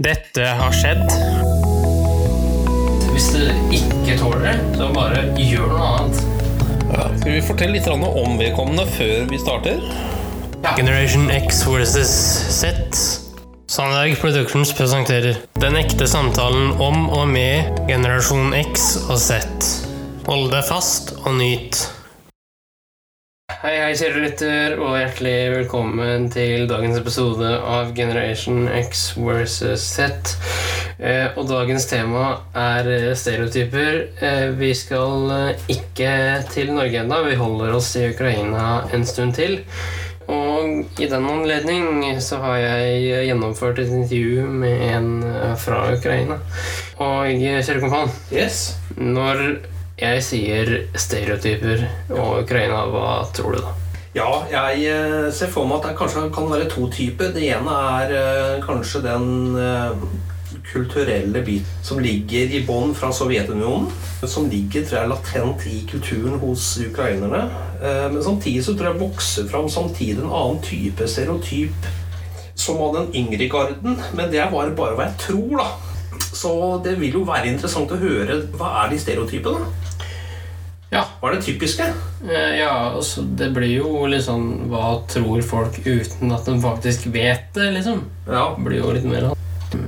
Dette har skjedd. Hvis du ikke tåler det, så bare gjør noe annet. Ja, skal vi fortelle litt om vedkommende før vi starter? Generation X versus Z. Sandberg Productions presenterer Den ekte samtalen om og med generasjon X og Z. Hold deg fast og nyt. Hei, hei, kjære lytter, og hjertelig velkommen til dagens episode av Generation X versus Z. Eh, og dagens tema er eh, stereotyper. Eh, vi skal ikke til Norge ennå, vi holder oss i Ukraina en stund til. Og i den anledning så har jeg gjennomført et intervju med en fra Ukraina. Og kjære kompan, Yes. når jeg sier stereotyper og Ukraina, hva tror du da? Ja, jeg eh, ser for meg at det kanskje kan være to typer. Det ene er eh, kanskje den eh, kulturelle biten som ligger i bånn fra Sovjetunionen. Som ligger tror jeg, latent i kulturen hos ukrainerne. Men samtidig så tror jeg vokser fram samtidig en annen type stereotyp som av den yngre garden. Men det er bare, bare hva jeg tror, da. Så det vil jo være interessant å høre hva er de stereotypene. Ja, Hva er det typiske? eh, ja altså, det blir jo litt sånn Hva tror folk uten at de faktisk vet det, liksom? Ja, Det blir jo litt mer sånn.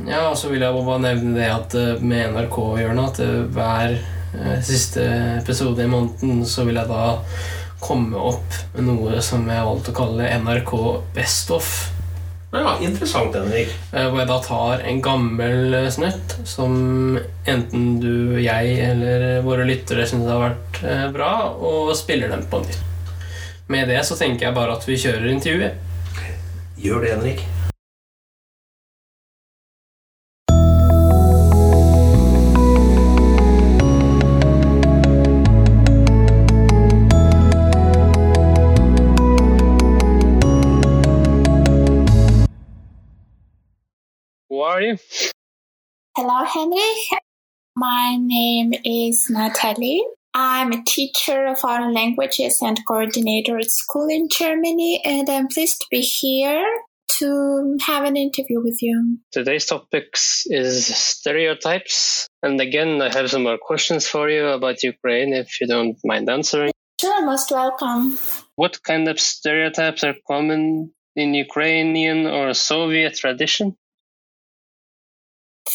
Ja, og så vil jeg bare nevne det at eh, med NRK-hjørnet at eh, hver siste episode i måneden så vil jeg da komme opp med noe som jeg har valgt å kalle NRK Best Of. Ja interessant, Henrik. Eh, Hvor jeg da tar en gammel snøtt snutt som enten du, jeg eller våre lyttere syns har vært eh, bra, og spiller den på nytt. Med det så tenker jeg bare at vi kjører intervjuet. Gjør det, Henrik. Are you? Hello, Henry. My name is Natalie. I'm a teacher of foreign languages and coordinator at school in Germany, and I'm pleased to be here to have an interview with you. Today's topics is stereotypes. And again, I have some more questions for you about Ukraine if you don't mind answering. Sure, most welcome. What kind of stereotypes are common in Ukrainian or Soviet tradition?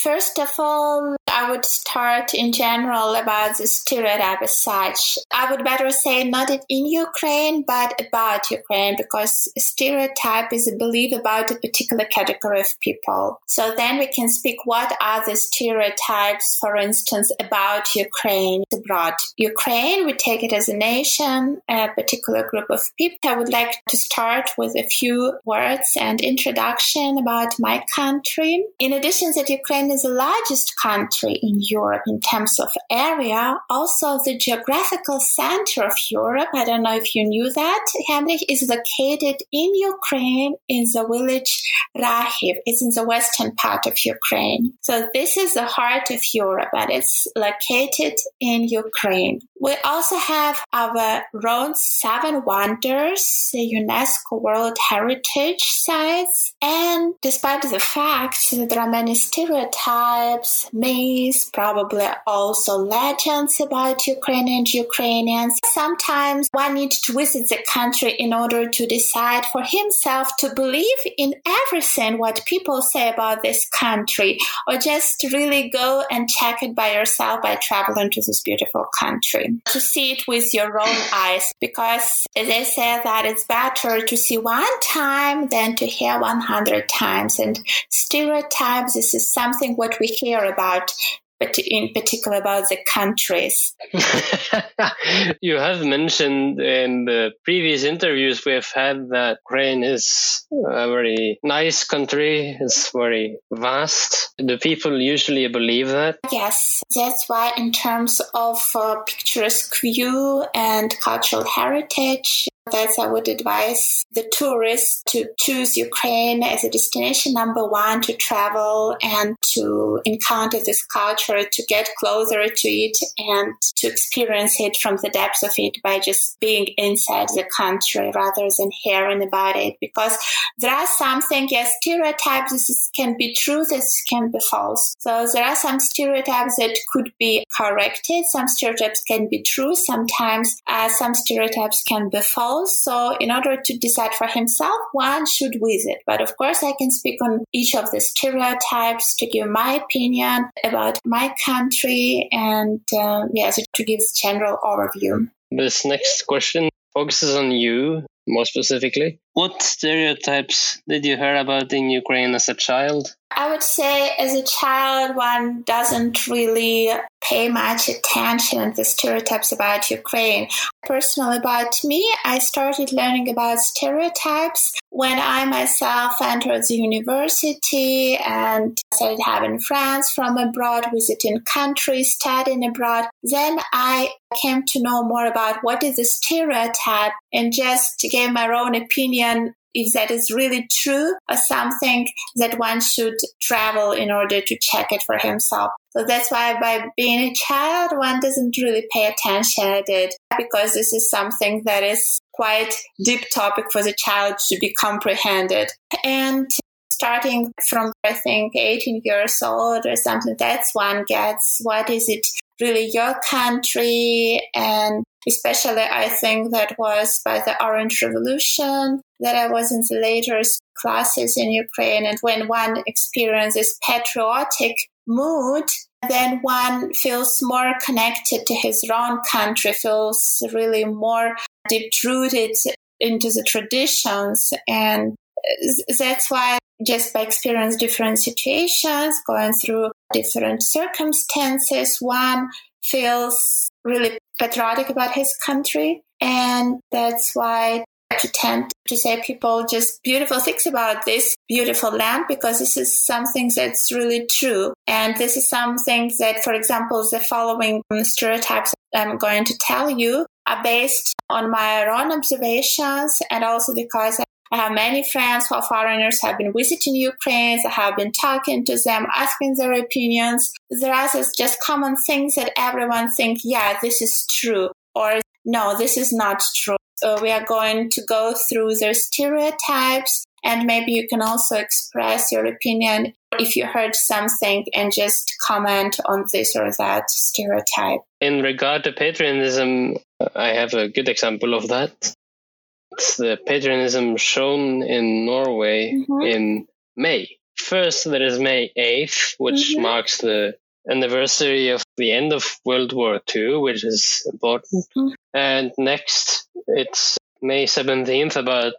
First of all, I would start in general about the stereotype as such. I would better say not in Ukraine, but about Ukraine, because stereotype is a belief about a particular category of people. So then we can speak what are the stereotypes, for instance, about Ukraine abroad. Ukraine, we take it as a nation, a particular group of people. I would like to start with a few words and introduction about my country. In addition that Ukraine is the largest country in Europe in terms of area, also the geographical center of Europe, I don't know if you knew that, Henrik, is located in Ukraine in the village Rahiv. It's in the western part of Ukraine. So this is the heart of Europe and it's located in Ukraine. We also have our own seven wonders, the UNESCO World Heritage Sites. And despite the fact that there are many stereotypes, myths, probably also legends about Ukraine and Ukrainians, sometimes one needs to visit the country in order to decide for himself to believe in everything what people say about this country or just really go and check it by yourself by traveling to this beautiful country to see it with your own eyes because they say that it's better to see one time than to hear 100 times. And stereotypes this is something what we hear about but in particular about the countries you have mentioned in the previous interviews we have had that Ukraine is a very nice country, it's very vast. Do people usually believe that? Yes, that's why, in terms of uh, picturesque view and cultural heritage, That's I would advise the tourists to choose Ukraine as a destination number one to travel and to encounter this culture, to get closer to it and to experience it from the depths of it by just being inside the country rather than hearing about it. Because there are something, yes, stereotypes this can be true, this can be false. So there are some stereotypes that could be corrected. Some stereotypes can be true. Sometimes uh, some stereotypes can be false. So in order to decide for himself, one should visit. But of course, I can speak on each of the stereotypes to give my opinion about my country and uh, yes, to give general overview. This next question focuses on you more specifically. What stereotypes did you hear about in Ukraine as a child? I would say as a child, one doesn't really pay much attention to the stereotypes about Ukraine. Personally, about me, I started learning about stereotypes when I myself entered the university and started having friends from abroad, visiting countries, studying abroad. Then I came to know more about what is a stereotype and just gave my own opinion if that is really true or something that one should travel in order to check it for himself. So that's why by being a child, one doesn't really pay attention to it because this is something that is quite deep topic for the child to be comprehended. And starting from, I think, 18 years old or something, that's one gets what is it really your country and especially I think that was by the Orange Revolution that I was in the later classes in Ukraine. And when one experiences patriotic mood, then one feels more connected to his own country, feels really more deep rooted into the traditions. And that's why just by experience different situations, going through different circumstances, one feels really patriotic about his country. And that's why I tend to say people just beautiful things about this beautiful land because this is something that's really true. And this is something that, for example, the following stereotypes I'm going to tell you are based on my own observations and also because I have many friends who are foreigners have been visiting Ukraine. I have been talking to them, asking their opinions. There are just common things that everyone think, yeah, this is true, or no, this is not true. So we are going to go through their stereotypes, and maybe you can also express your opinion if you heard something and just comment on this or that stereotype. In regard to patriotism, I have a good example of that the patriotism shown in Norway mm-hmm. in May. First, there is May 8th, which mm-hmm. marks the anniversary of the end of World War II, which is important. Mm-hmm. And next, it's May 17th, about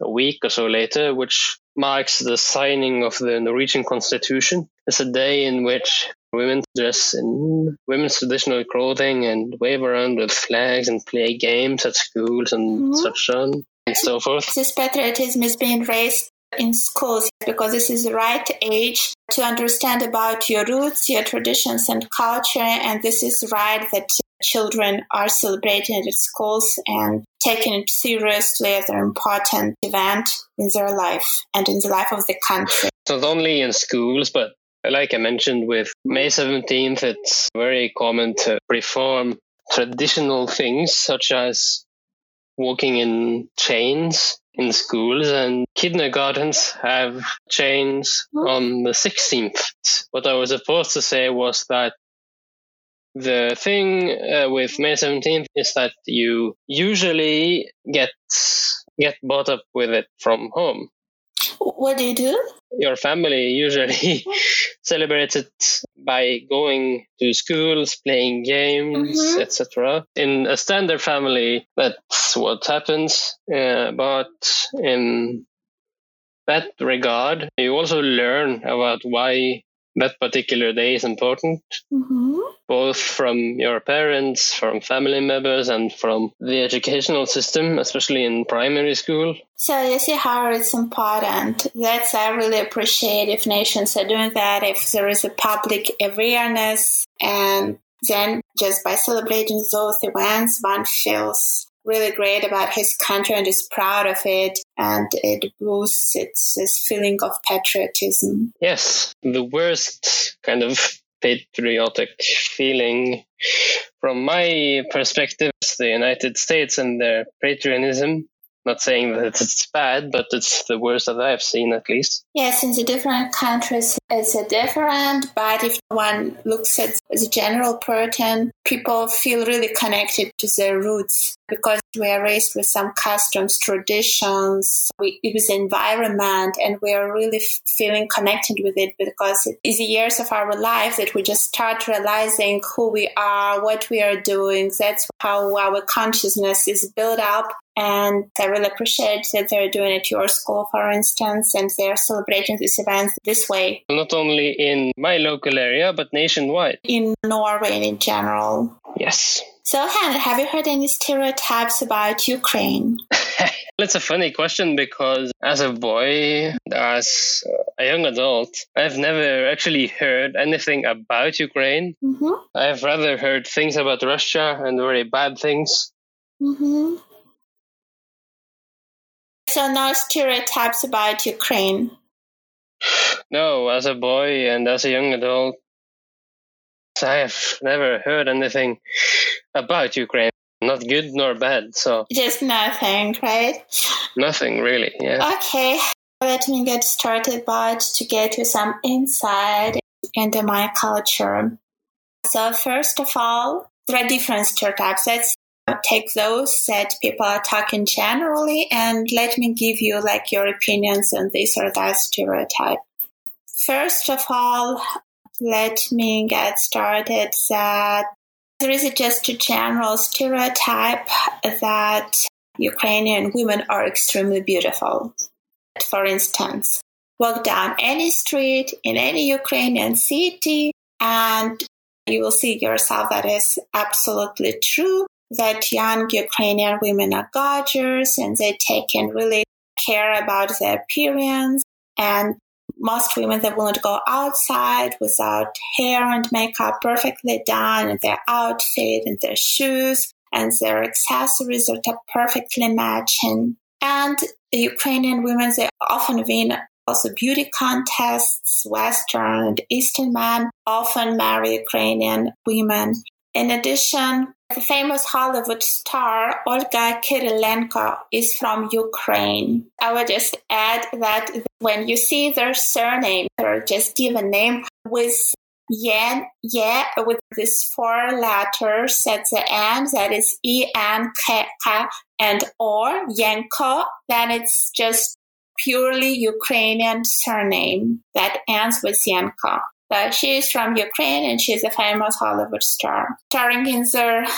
a week or so later, which marks the signing of the Norwegian Constitution. It's a day in which women dress in women's traditional clothing and wave around with flags and play games at schools and mm-hmm. such on and so forth. This patriotism is being raised in schools because this is the right age to understand about your roots, your traditions and culture, and this is right that children are celebrating at schools and taking it seriously as an important event in their life and in the life of the country. Not only in schools, but like I mentioned with May 17th, it's very common to perform traditional things such as walking in chains in schools and kindergartens have chains on the 16th. What I was supposed to say was that the thing uh, with May 17th is that you usually get get brought up with it from home. What do you do? Your family usually celebrates it by going to schools, playing games, mm-hmm. etc. In a standard family, that's what happens. Uh, but in that regard, you also learn about why that particular day is important, mm-hmm. both from your parents, from family members, and from the educational system, especially in primary school. So you see how it's important. That's I really appreciate if nations are doing that, if there is a public awareness, and then just by celebrating those events, one feels really great about his country and is proud of it, and it boosts its, its feeling of patriotism. Yes, the worst kind of patriotic feeling from my perspective is the United States and their patriotism not saying that it's bad, but it's the worst that I've seen at least. Yes, in the different countries it's a different, but if one looks at the general pattern, people feel really connected to their roots because we are raised with some customs, traditions, we, with the environment, and we are really feeling connected with it because it is the years of our life that we just start realizing who we are, what we are doing. That's how our consciousness is built up and I really appreciate that they're doing it at your school, for instance, and they're celebrating these events this way. Not only in my local area, but nationwide. In Norway in general. Yes. So, Henry, have you heard any stereotypes about Ukraine? That's a funny question because as a boy, as a young adult, I've never actually heard anything about Ukraine. Mm-hmm. I've rather heard things about Russia and very bad things. Mm-hmm. So no stereotypes about Ukraine. No, as a boy and as a young adult, I have never heard anything about Ukraine. Not good nor bad, so. Just nothing, right? Nothing, really, yeah. Okay, let me get started, but to get you some insight into my culture. So, first of all, there are different stereotypes. Let's Uh, take those that people are talking generally and let me give you like your opinions on this or that stereotype. First of all, let me get started that there is just a general stereotype that Ukrainian women are extremely beautiful. For instance, walk down any street in any Ukrainian city and you will see yourself that is absolutely true that young Ukrainian women are gorgeous and they take and really care about their appearance. And most women that won't go outside without hair and makeup perfectly done, and their outfit and their shoes and their accessories are perfectly matching. And Ukrainian women, they often win also beauty contests. Western and Eastern men often marry Ukrainian women. In addition, the famous Hollywood star Olga Kurylenko is from Ukraine. I would just add that when you see their surname or just given name with Yen, yeah, with these four letters at the end, that is E N K K and or Yenko, then it's just purely Ukrainian surname that ends with Yenko. She is from Ukraine and she's a famous Hollywood star. Starring in the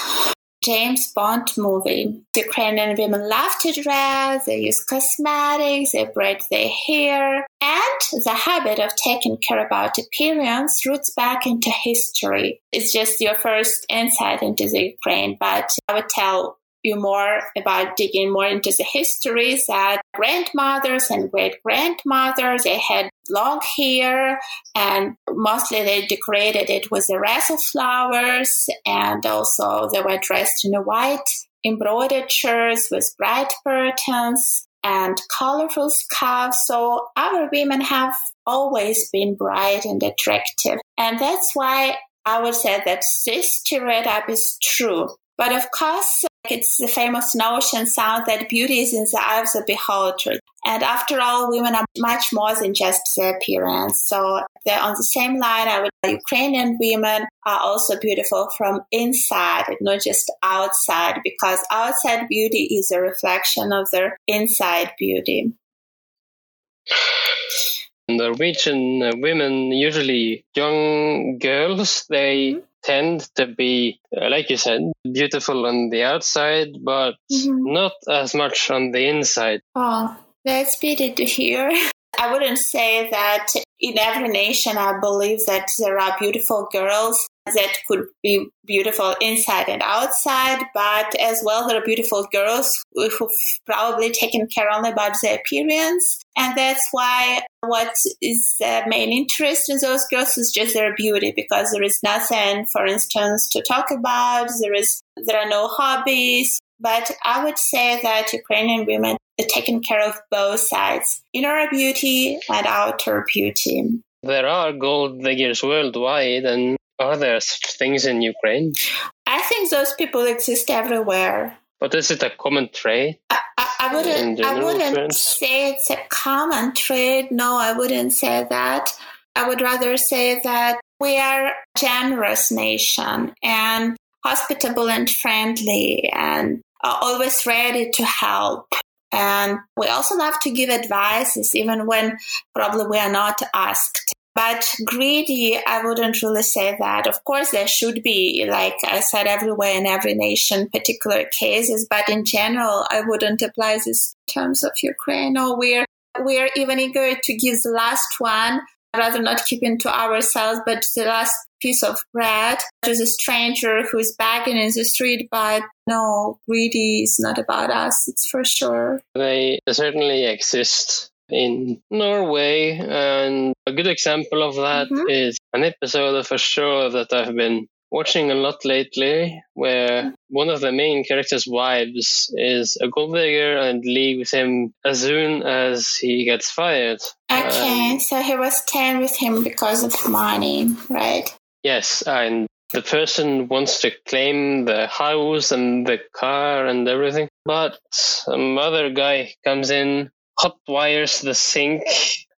James Bond movie. Ukrainian women love to dress, they use cosmetics, they braid their hair, and the habit of taking care about appearance roots back into history. It's just your first insight into the Ukraine, but I would tell you more about digging more into the histories that grandmothers and great grandmothers they had long hair and mostly they decorated it with a wreath of flowers and also they were dressed in a white embroidered shirts with bright curtains and colorful scarves. So our women have always been bright and attractive. And that's why i would say that this stereotype is true. But of course it's the famous notion sound that beauty is in the eye of the beholder. And after all, women are much more than just their appearance. So they're on the same line. I would Ukrainian women are also beautiful from inside, not just outside, because outside beauty is a reflection of their inside beauty. Norwegian women, usually young girls, they mm-hmm tend to be, uh, like you said, beautiful on the outside, but mm-hmm. not as much on the inside. Oh, that's pity to hear. I wouldn't say that in every nation, I believe that there are beautiful girls that could be beautiful inside and outside, but as well, there are beautiful girls who've probably taken care only about their appearance. And that's why what is the main interest in those girls is just their beauty because there is nothing, for instance, to talk about. There is, there are no hobbies. but I would say that Ukrainian women are taking care of both sides inner beauty and outer beauty. There are gold diggers worldwide, and are there such things in Ukraine? I think those people exist everywhere. But is it a common trait? I, I, I wouldn't. I wouldn't say it's a common trait. No, I wouldn't say that. I would rather say that we are a generous nation and hospitable and friendly and always ready to help. And we also love to give advices, even when probably we are not asked. But greedy, I wouldn't really say that. Of course, there should be, like I said, everywhere in every nation, particular cases. But in general, I wouldn't apply this in terms of Ukraine. Or we're we're even eager to give the last one rather not keeping to ourselves, but the last piece of bread to a stranger who is begging in the street. But no, greedy is not about us, it's for sure. They certainly exist in Norway. And a good example of that mm-hmm. is an episode of a show that I've been watching a lot lately where one of the main character's wives is a gold digger and leaves him as soon as he gets fired. Okay, um, so he was staying with him because of money, right? Yes, and the person wants to claim the house and the car and everything, but some other guy comes in, hot wires the sink,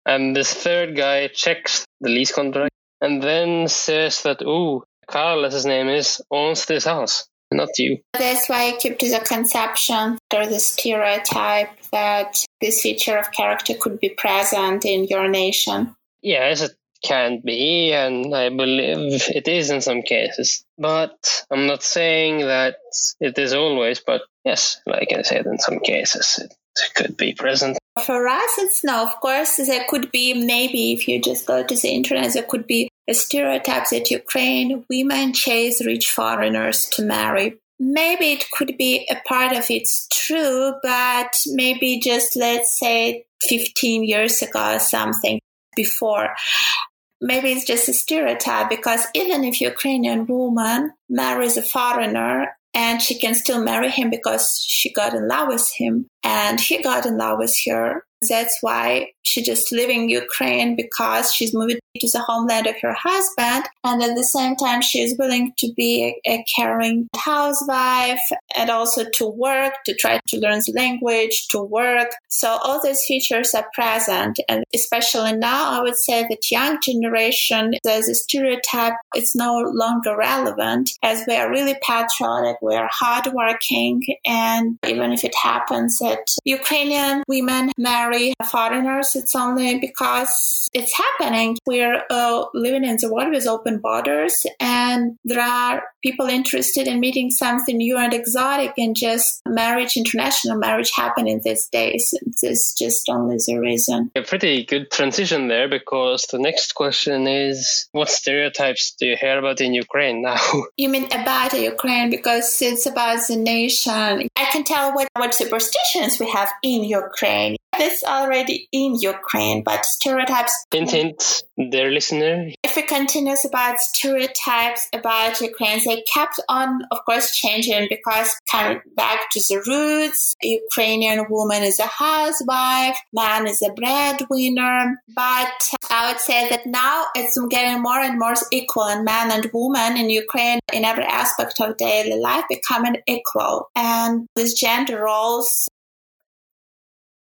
and this third guy checks the lease contract and then says that, oh, Carl, as his name is, owns this house, not you. That's why I keep to the conception or the stereotype that this feature of character could be present in your nation. Yes, it can be, and I believe it is in some cases. But I'm not saying that it is always, but yes, like I said, in some cases it could be present. For us, it's no. Of course, there could be maybe if you just go to the internet, there could be stereotypes that Ukraine women chase rich foreigners to marry. Maybe it could be a part of it's true, but maybe just let's say 15 years ago or something before. Maybe it's just a stereotype because even if Ukrainian woman marries a foreigner and she can still marry him because she got in love with him. And he got in love with her, that's why she just leaving Ukraine because she's moving to the homeland of her husband. And at the same time, she is willing to be a, a caring housewife and also to work, to try to learn the language, to work. So all these features are present. And especially now, I would say that young generation, there's a stereotype. It's no longer relevant as we are really patriotic. We are hardworking. And even if it happens that Ukrainian women marry foreigners, it's only because it's happening. We're uh, living in the world with open borders, and there are people interested in meeting something new and exotic, and just marriage, international marriage, happening these days. It's just only the reason. A pretty good transition there, because the next question is, what stereotypes do you hear about in Ukraine now? You mean about Ukraine because it's about the nation. I can tell what what superstitions we have in Ukraine. It's already in Ukraine, but stereotypes. Hint, hint, their listener. If we continue about stereotypes about Ukraine, they kept on, of course, changing because coming back to the roots, Ukrainian woman is a housewife, man is a breadwinner. But I would say that now it's getting more and more equal, and man and woman in Ukraine, in every aspect of daily life, becoming equal. And these gender roles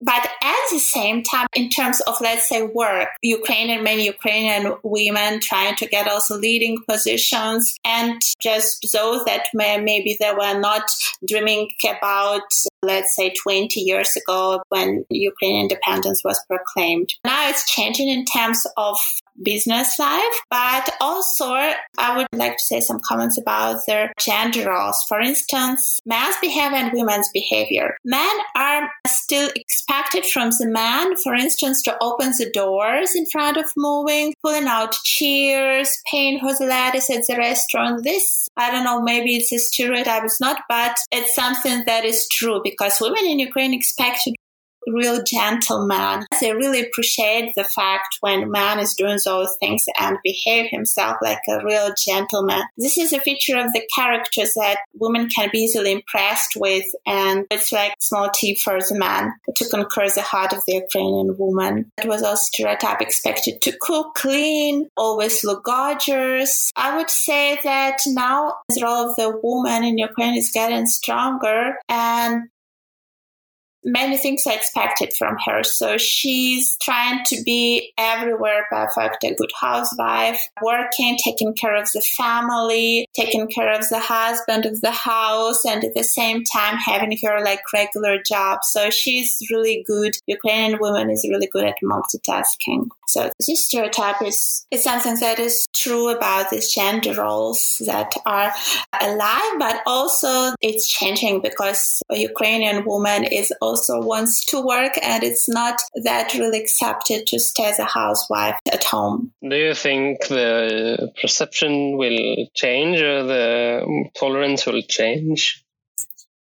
but at the same time, in terms of, let's say, work, Ukrainian, many Ukrainian women trying to get also leading positions and just those that may, maybe they were not dreaming about, let's say, 20 years ago when Ukrainian independence was proclaimed. Now it's changing in terms of business life, but also I would like to say some comments about their gender roles. For instance, men's behavior and women's behavior. Men are still expected from the man, for instance, to open the doors in front of moving, pulling out chairs, paying for the ladies at the restaurant. This, I don't know, maybe it's a stereotype, it's not, but it's something that is true because women in Ukraine expect real gentleman. They really appreciate the fact when man is doing those things and behave himself like a real gentleman. This is a feature of the characters that women can be easily impressed with, and it's like small tip for the man to conquer the heart of the Ukrainian woman. It was also stereotype expected to cook, clean, always look gorgeous. I would say that now the role of the woman in Ukraine is getting stronger and many things are expected from her. So she's trying to be everywhere perfect, a good housewife, working, taking care of the family, taking care of the husband of the house, and at the same time having her like regular job. So she's really good. Ukrainian woman is really good at multitasking. So this stereotype is, is something that is true about these gender roles that are alive, but also it's changing because a Ukrainian woman is also also wants to work and it's not that really accepted to stay as a housewife at home. Do you think the perception will change or the tolerance will change?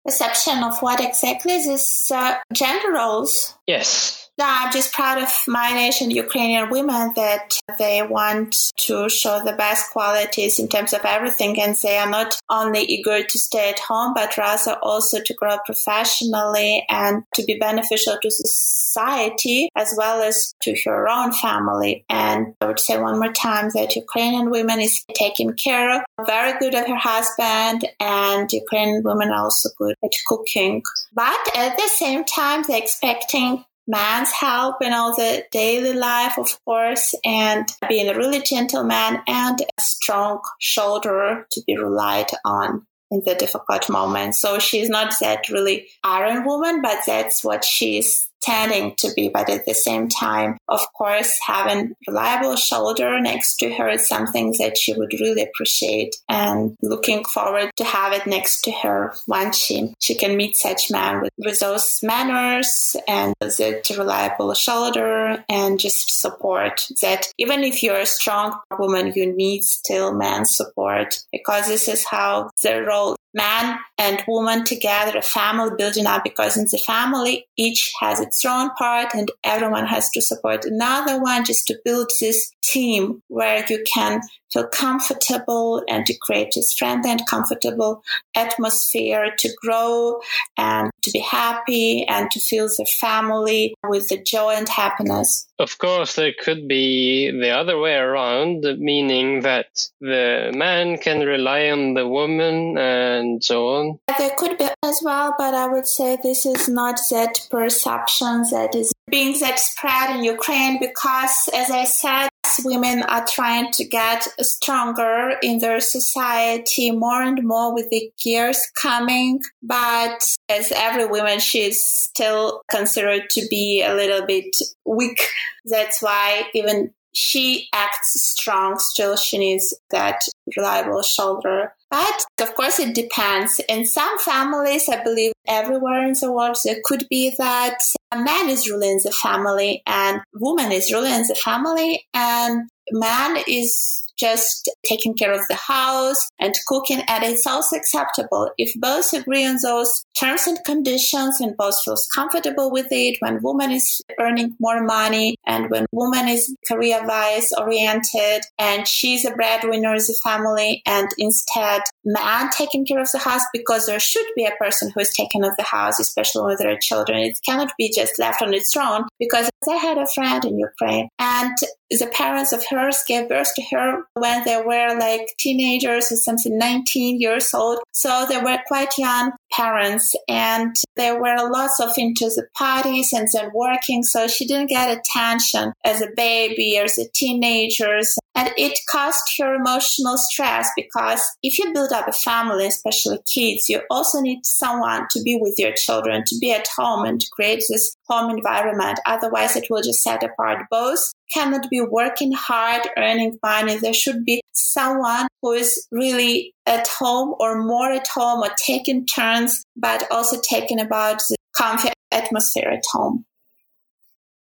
Perception of what exactly? This uh, gender roles? Yes. I'm just proud of my nation, Ukrainian women, that they want to show the best qualities in terms of everything. And they are not only eager to stay at home, but rather also to grow professionally and to be beneficial to society as well as to her own family. And I would say one more time that Ukrainian women is taking care of, very good at her husband, and Ukrainian women are also good at cooking. But at the same time, they're expecting man's help in all the daily life, of course, and being a really gentleman and a strong shoulder to be relied on in the difficult moments. So she's not that really iron woman, but that's what she's tending to be, but at the same time, of course, having reliable shoulder next to her is something that she would really appreciate. And looking forward to have it next to her once she, she can meet such man with, with those manners and that reliable shoulder and just support that even if you're a strong woman, you need still man's support because this is how the role man and woman together, a family building up because in the family, each has its own part and everyone has to support another one just to build this team where you can feel comfortable and to create this friendly and comfortable atmosphere to grow and to be happy and to feel the family with the joy and happiness. Of course, there could be the other way around, meaning that the man can rely on the woman and so on. There could be as well, but I would say this is not that perception that is being that spread in Ukraine because, as I said, women are trying to get stronger in their society more and more with the years coming. But as every woman, she's still considered to be a little bit weak. That's why even she acts strong, still she needs that reliable shoulder. But of course, it depends. In some families, I believe everywhere in the world, there could be that a man is ruling the family and woman is ruling the family and man is just taking care of the house and cooking and it's also acceptable. If both agree on those terms and conditions and both feels comfortable with it when woman is earning more money and when woman is career wise oriented and she's a breadwinner of the family and instead man taking care of the house because there should be a person who is taking of the house especially with their children it cannot be just left on its own. Because I had a friend in Ukraine and the parents of hers gave birth to her when they were like teenagers or something, 19 years old. So they were quite young parents and they were lots of into the parties and then working. So she didn't get attention as a baby or as a teenager. And it caused her emotional stress because if you build up a family, especially kids, you also need someone to be with your children, to be at home and to create this home environment. Otherwise, it will just set apart. Both cannot be working hard, earning money. There should be someone who is really at home or more at home or taking turns, but also taking about the comfy atmosphere at home.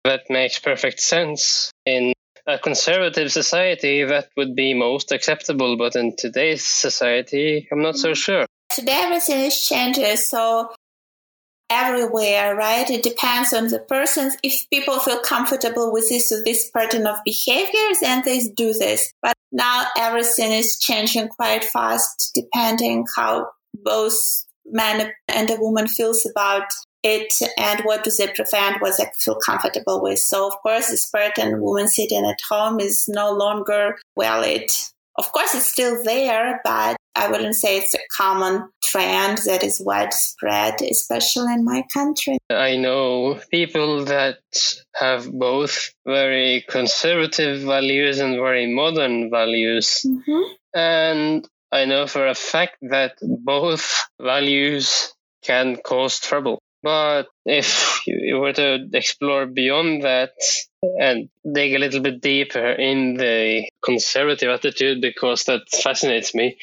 That makes perfect sense. In a conservative society, that would be most acceptable, but in today's society, I'm not so mm-hmm. sure. Today, everything is changing. So everywhere, right? It depends on the person. If people feel comfortable with this or this pattern of behavior, then they do this. But now everything is changing quite fast, depending how both man and a woman feels about it and what do they prefer and what they feel comfortable with. So of course this pattern woman sitting at home is no longer valid. Of course it's still there, but I wouldn't say it's a common trend that is widespread, especially in my country. I know people that have both very conservative values and very modern values. Mm-hmm. And I know for a fact that both values can cause trouble. But if you were to explore beyond that and dig a little bit deeper in the conservative attitude, because that fascinates me,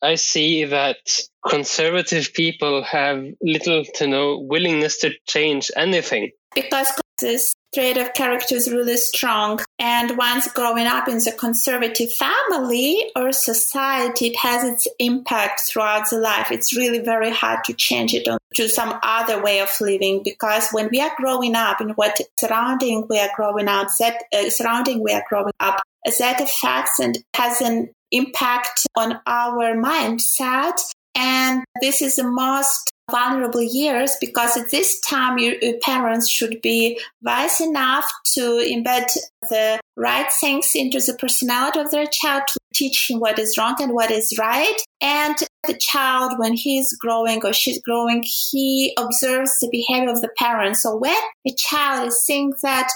I see that conservative people have little to no willingness to change anything. Because this trait of character is really strong. And once growing up in the conservative family or society, it has its impact throughout the life. It's really very hard to change it to some other way of living because when we are growing up in what surrounding we are growing up, that uh, surrounding we are growing up, that affects and has an impact on our mindset. And this is the most vulnerable years because at this time your, your, parents should be wise enough to embed the right things into the personality of their child to teach him what is wrong and what is right. And the child when he's growing or she's growing he observes the behavior of the parents. So when a child is seeing that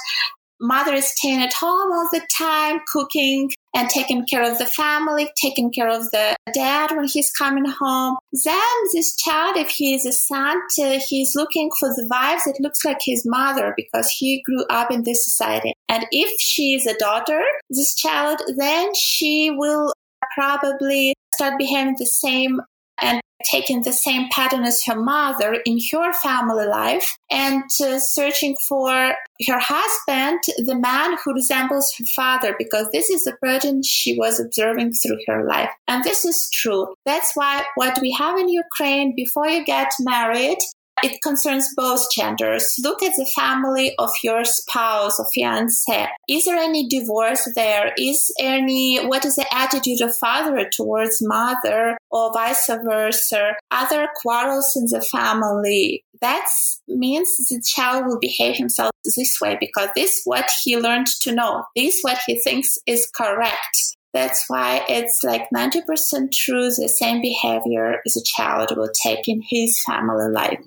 mother is staying at home all the time, cooking and taking care of the family, taking care of the dad when he's coming home. Then this child, if he is a son, he's looking for the vibes that looks like his mother because he grew up in this society. And if she is a daughter, this child, then she will probably start behaving the same and taking the same pattern as her mother in her family life and uh, searching for her husband, the man who resembles her father, because this is the pattern she was observing through her life. And this is true. That's why what we have in Ukraine before you get married, it concerns both genders. Look at the family of your spouse or fiance. Is there any divorce there? Is any, what is the attitude of father towards mother or vice versa? Other quarrels in the family? That means the child will behave himself this way because this is what he learned to know. This is what he thinks is correct. That's why it's like 90% true the same behavior a child will take in his family life.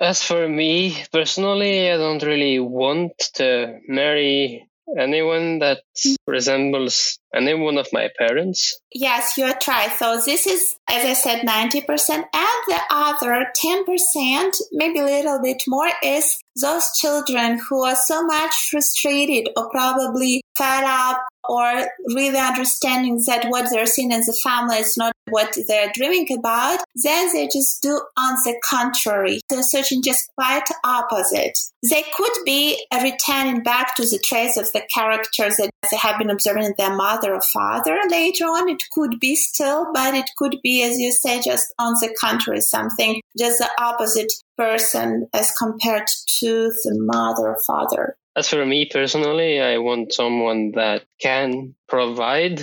As for me personally, I don't really want to marry anyone that resembles any one of my parents. Yes, you are right. So this is, as I said, 90%. And the other 10%, maybe a little bit more, is those children who are so much frustrated or probably fed up or really understanding that what they're seeing in the family is not what they're dreaming about, then they just do on the contrary. They're searching just quite opposite. They could be returning back to the traits of the characters that they have been observing in their mother or father later on. It could be still, but it could be, as you say, just on the contrary, something just the opposite person as compared to the mother or father. As for me personally, I want someone that can provide,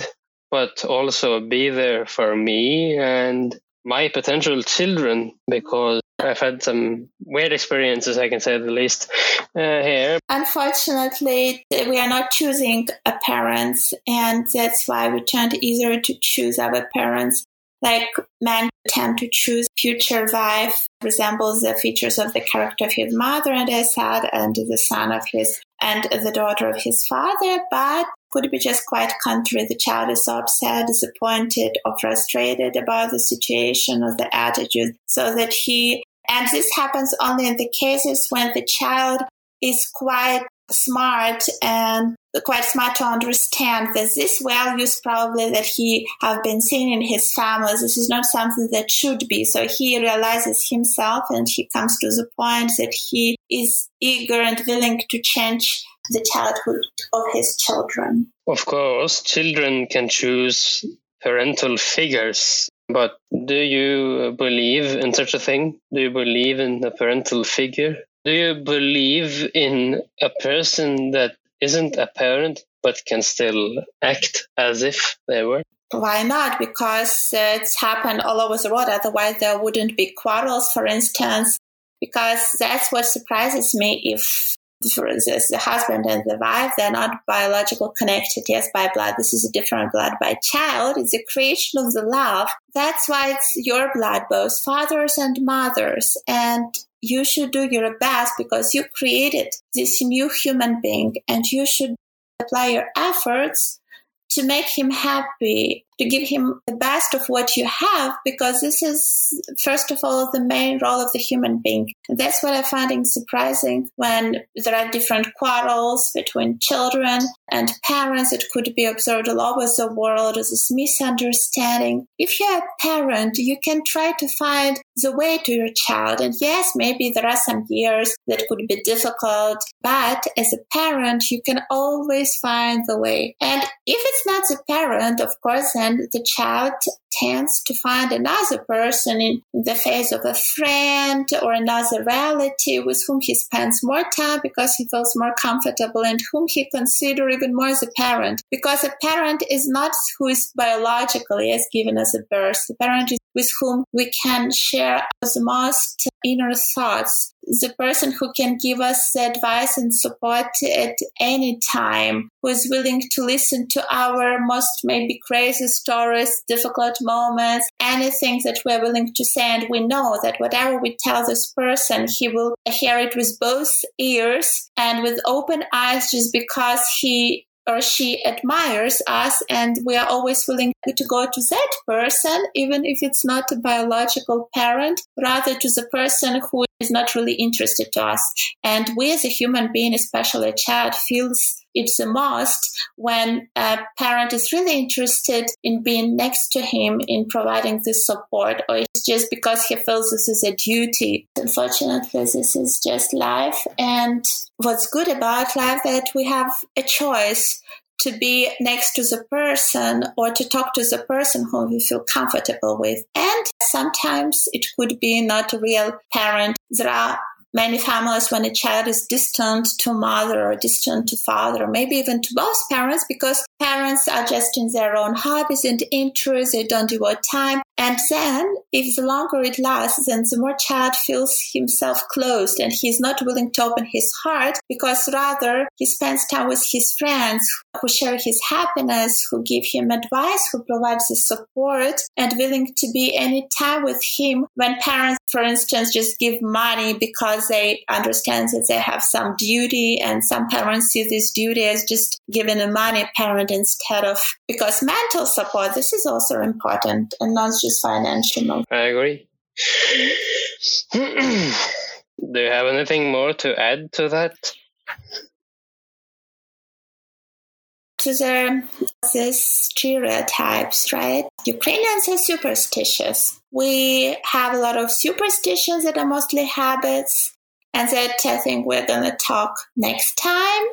but also be there for me and my potential children because I've had some weird experiences, I can say the least, uh, here. Unfortunately, we are not choosing a parents, and that's why we tend easier to choose our parents. Like men tend to choose future wife resembles the features of the character of his mother and his dad and the son of his and the daughter of his father, but could be just quite contrary. The child is upset, disappointed, or frustrated about the situation or the attitude, so that he, and this happens only in the cases when the child is quite smart and quite smart to understand that this values probably that he have been seen in his family this is not something that should be so he realizes himself and he comes to the point that he is eager and willing to change the childhood of his children of course children can choose parental figures But do you believe in such a thing? Do you believe in a parental figure? Do you believe in a person that isn't a parent but can still act as if they were? Why not? Because it's happened all over the world. Otherwise, there wouldn't be quarrels, for instance. Because that's what surprises me. If for instance, the husband and the wife, they're not biological connected, yes, by blood. This is a different blood by child. It's a creation of the love. That's why it's your blood, both fathers and mothers. And you should do your best because you created this new human being and you should apply your efforts to make him happy, to give him the best of what you have, because this is, first of all, the main role of the human being. That's what I find surprising when there are different quarrels between children and parents. It could be observed all over the world as this misunderstanding. If you're a parent, you can try to find the way to your child. And yes, maybe there are some years that could be difficult, but as a parent, you can always find the way. And if it's not the parent, of course, then the child tends to find another person in the face of a friend or another relative with whom he spends more time because he feels more comfortable and whom he considers even more as a parent. Because a parent is not who is biologically as given as a birth. The parent is with whom we can share the most inner thoughts. The person who can give us advice and support at any time, who is willing to listen to our most maybe crazy stories, difficult moments, anything that we're willing to say. And we know that whatever we tell this person, he will hear it with both ears and with open eyes just because he or she admires us and we are always willing to go to that person, even if it's not a biological parent, rather to the person who is not really interested to us. And we as a human being, especially a child, feels it's a must when a parent is really interested in being next to him in providing this support or it's just because he feels this is a duty unfortunately this is just life and what's good about life that we have a choice to be next to the person or to talk to the person whom we feel comfortable with. And sometimes it could be not a real parent. There are many families when a child is distant to mother or distant to father, or maybe even to both parents, because parents are just in their own hobbies and interests, they don't devote time. And then, if the longer it lasts, then the more child feels himself closed and he's not willing to open his heart because rather he spends time with his friends who share his happiness, who give him advice, who provides the support and willing to be any time with him when parents, for instance, just give money because they understand that they have some duty and some parents see this duty as just giving a money parent instead of because mental support, this is also important and not just financial. I agree. Do you have anything more to add to that? To the, the stereotypes, right? Ukrainians are superstitious. We have a lot of superstitions that are mostly habits, and that I think we're going to talk next time.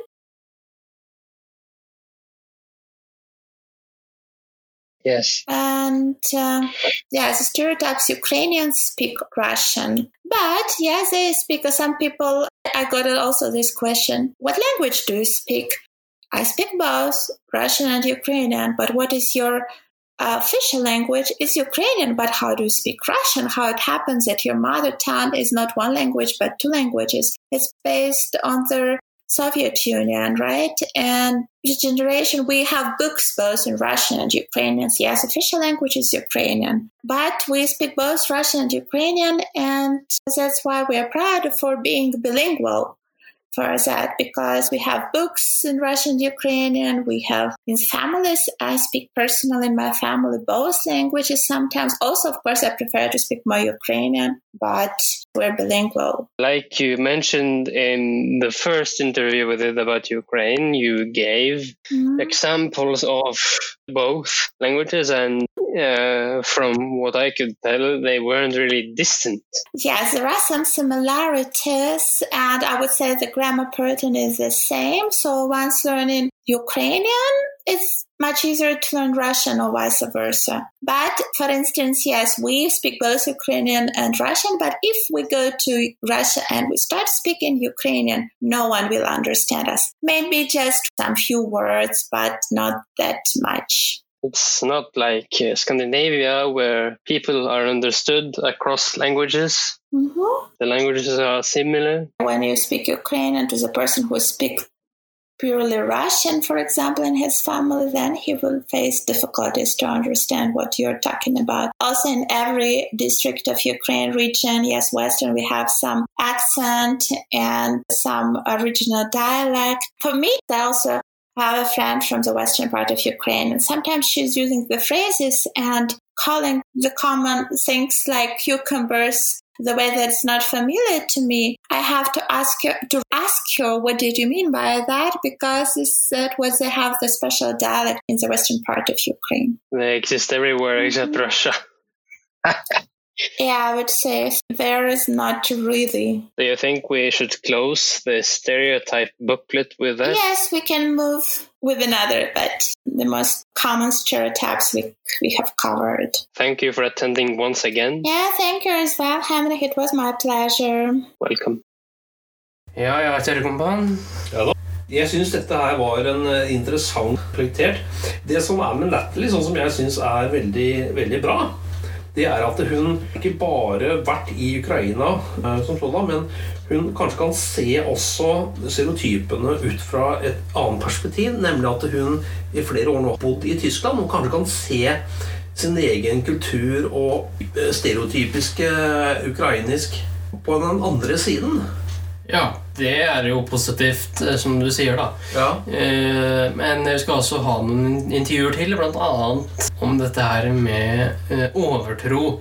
Yes. And uh, yeah, the stereotypes Ukrainians speak Russian. But yeah, they speak, some people, I got also this question what language do you speak? I speak both Russian and Ukrainian, but what is your official language? It's Ukrainian, but how do you speak Russian? How it happens that your mother tongue is not one language, but two languages? It's based on the Soviet Union, right? And each generation, we have books both in Russian and Ukrainian. Yes, official language is Ukrainian, but we speak both Russian and Ukrainian, and that's why we are proud for being bilingual for that because we have books in Russian and Ukrainian. We have in families. I speak personally in my family both languages sometimes. Also, of course, I prefer to speak more Ukrainian, but we're bilingual. Like you mentioned in the first interview with it about Ukraine, you gave mm-hmm. examples of both languages and uh, from what I could tell, they weren't really distant. Yes, there are some similarities, and I would say the grammar pattern is the same. So once learning Ukrainian, it's much easier to learn Russian or vice versa. But for instance, yes, we speak both Ukrainian and Russian, but if we go to Russia and we start speaking Ukrainian, no one will understand us. Maybe just some few words, but not that much. It's not like uh, Scandinavia where people are understood across languages. Mm-hmm. The languages are similar. When you speak Ukrainian to the person who speaks purely Russian, for example, in his family, then he will face difficulties to understand what you're talking about. Also, in every district of Ukraine region, yes, Western, we have some accent and some original dialect. For me, I also have a friend from the western part of Ukraine, and sometimes she's using the phrases and calling the common things like cucumbers the way that's not familiar to me, I have to ask her to ask her what did you mean by that because that was they have the special dialect in the western part of Ukraine. They exist everywhere except Mm-hmm. Russia. Yeah, I would say there is not really. Do you think we should close the stereotype booklet with that? Yes, we can move with another, but the most common stereotypes we we have covered. Thank you for attending once again. Yeah, thank you as well, Henrik. It was my pleasure. Welcome. Ja, ja, kjære Jeg syns dette her var en eh, interessant reflektert. Det som er med Natalie, sånn som jeg syns er veldig, veldig bra, det er at hun ikke bare vært i Ukraina eh, som sådan, men hun kanskje kan se også stereotypene ut fra et annet perspektiv, nemlig at hun i flere år nå har bodd i Tyskland og kanskje kan se sin egen kultur og eh, stereotypiske ukrainsk på den andre siden. Ja, det er jo positivt, eh, som du sier, da. Ja. Eh, Men vi skal også ha noen intervjuer til, annet om dette her med eh, overtro.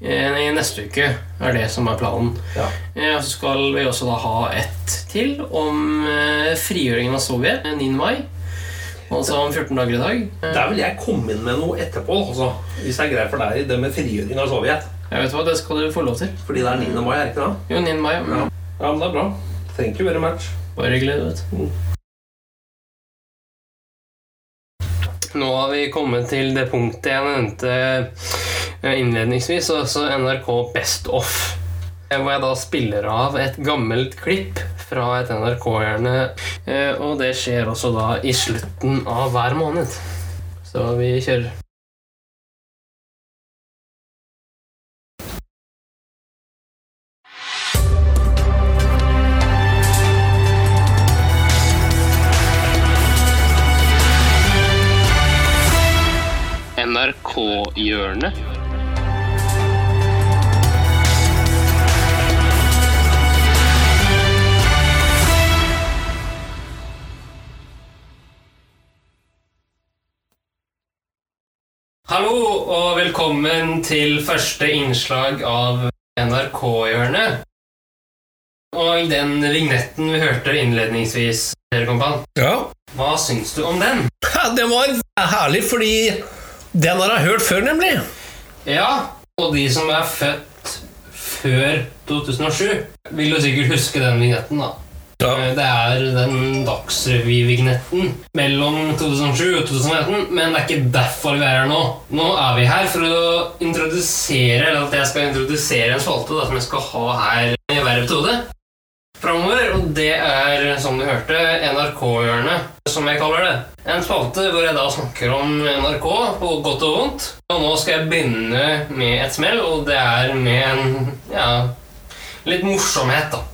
Eh, I neste uke er det som er planen. Ja. Så skal vi også da ha ett til om frigjøringen av Sovjet, eh, 9. mai. Altså om 14 dager i dag. Der vil jeg komme inn med noe etterpå, altså, hvis det er greit for deg, det med frigjøring av Sovjet. Jeg vet hva, Det skal du få lov til. Fordi det er 9. mai, er det ikke det? Jo, 9. mai. Ja. Mm. ja, men det er bra. Thank you very much. Bare hyggelig, vet du. Nå har vi kommet til det punktet jeg nevnte eh, innledningsvis, altså NRK Best Off. Eh, Hvor jeg da spiller av et gammelt klipp fra et NRK-hjørne. eh, Og det skjer også da i slutten av hver måned. Så vi kjører. NRK-hjørnet. Hallo og velkommen til første innslag av NRK-hjørnet. Og den vignetten vi hørte innledningsvis, Ja. hva syns du om den? Det var herlig, fordi den har jeg hørt før, nemlig. Ja, og de som er født før 2007, vil jo sikkert huske den vignetten, da. Ja. Eh, Det er den Dagsrevy-vignetten mellom 2007 og 2011, men det er ikke derfor vi er her nå. Nå er vi her for å introdusere, eller at jeg skal introdusere en spalte som jeg skal ha her i hver episode framover, og det er, som du hørte, NRK-hjørnet, som jeg kaller det. En spalte hvor jeg da snakker om NRK på godt og vondt. Og nå skal jeg begynne med et smell, og det er med en, ja, litt morsomhet, da.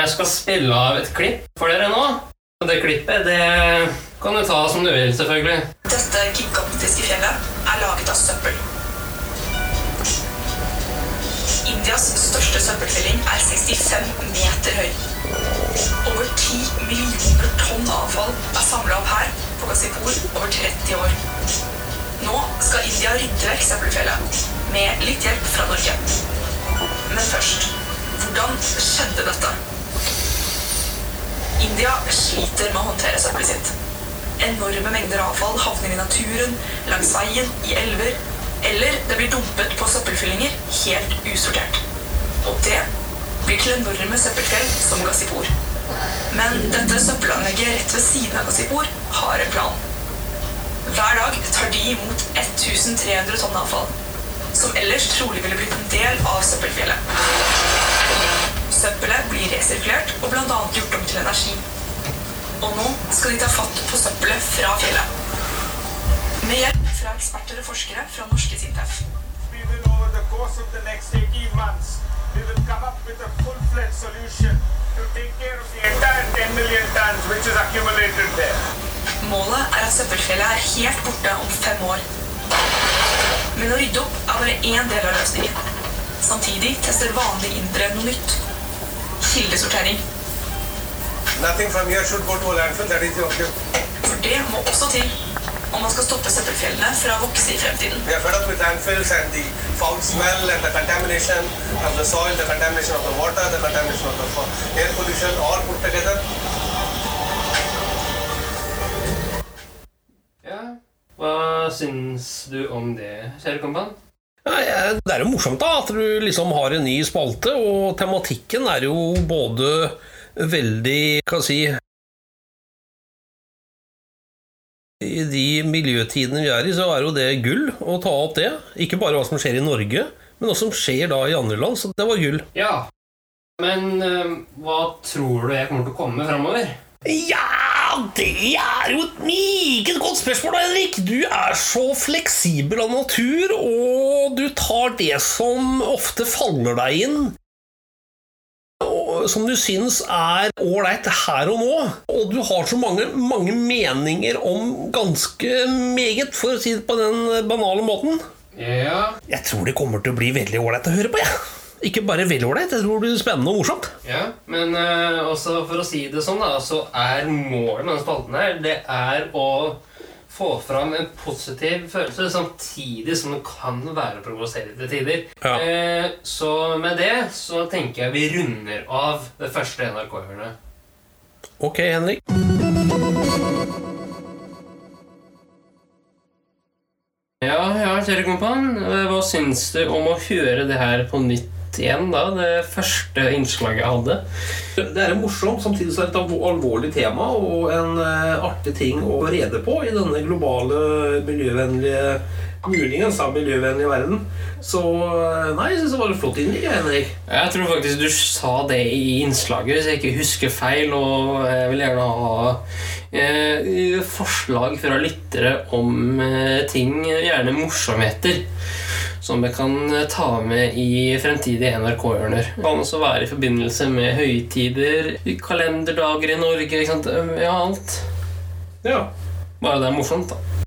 Jeg skal spille av et klipp for dere nå. Og det klippet, det kan du ta som du vil, selvfølgelig. Dette gigantiske fjellet er laget av søppel. Indias største søppelfylling er 65 meter høy. Over 10 millioner tonn avfall er samla opp her på Gazipur over 30 år. Nå skal India rydde vekk søppelfjellet med litt hjelp fra Norge. Men først hvordan skjedde dette? India sliter med å håndtere søppelet sitt. Enorme mengder avfall havner i naturen, langs veien, i elver, eller det blir dumpet på søppelfyllinger helt usortert. Og det blir til enorme søppelfjell som Gazipur. Men dette søppelanlegget rett ved siden av Gazipur har en plan. Hver dag tar de imot 1300 tonn avfall, som ellers trolig ville blitt en del av søppelfjellet. Søppelet blir resirkulert og bl.a. gjort om til energi. Og nå skal de ta fatt på søppelet fra fjellet. Med hjelp fra eksperter og forskere fra norske Sintef. We will, over the course of the next 18 months, we will come up with a full-fledged solution to take care of the entire 10 million tons which is accumulated there. Målet er at søppelfjellet er helt borte om fem år. Men å rydde opp er bare én del av løsningen. Samtidig tester vanlige indre noe nytt. Kildesortering. Nothing from here should go to a landfill, that is the objective. For det må også til om man skal stoppe søppelfjellene fra å vokse i fremtiden. We are fed up with landfills and the foul smell and the contamination of the soil, the contamination of the water, the contamination of the air pollution, all put together. Ja. Hva syns du om det, kjære kompan? Eh, Det er jo morsomt da at du liksom har en ny spalte, og tematikken er jo både veldig Hva skal si I de miljøtidene vi er i, så er jo det gull å ta opp det. Ikke bare hva som skjer i Norge, men hva som skjer da i andre land. Så det var gull. Ja. Men øh, hva tror du jeg kommer til å komme framover? Ja, det er jo et meget godt spørsmål, Henrik. Du er så fleksibel av natur, og du tar det som ofte faller deg inn. Som du syns er ålreit her og nå. Og du har så mange, mange meninger om ganske meget, for å si det på den banale måten. Ja. Jeg tror det kommer til å bli veldig ålreit å høre på, jeg. Ikke bare veldig ålreit, jeg tror det blir spennende og morsomt. Ja, men uh, også for å si det sånn, da, så er målet med denne spalten her, det er å få fram en positiv følelse, samtidig som det kan være provoserende til tider. Ja. Eh, så med det så tenker jeg vi runder av det første NRK-hjørnet. Ok, Henrik. Ja, ja, kjære kompan, eh, hva syns du om å høre det her på nytt igjen, da? Det første innslaget jeg hadde. Det er en morsom, samtidig så er det et alvorlig tema og en eh, artig ting å rede på i denne globale, miljøvennlige muligens av miljøvennlig verden. Så eh, nei, jeg syns det var et flott innlegg, Henrik. Jeg tror faktisk du sa det i innslaget, hvis jeg ikke husker feil. Og jeg vil gjerne ha eh, forslag fra lyttere om eh, ting, gjerne morsomheter, som jeg kan eh, ta med i fremtidige NRK-hjørner. Kan også være i forbindelse med høytider, kalenderdager i Norge, ikke sant? Ja, alt. Ja. Bare det er morsomt, da.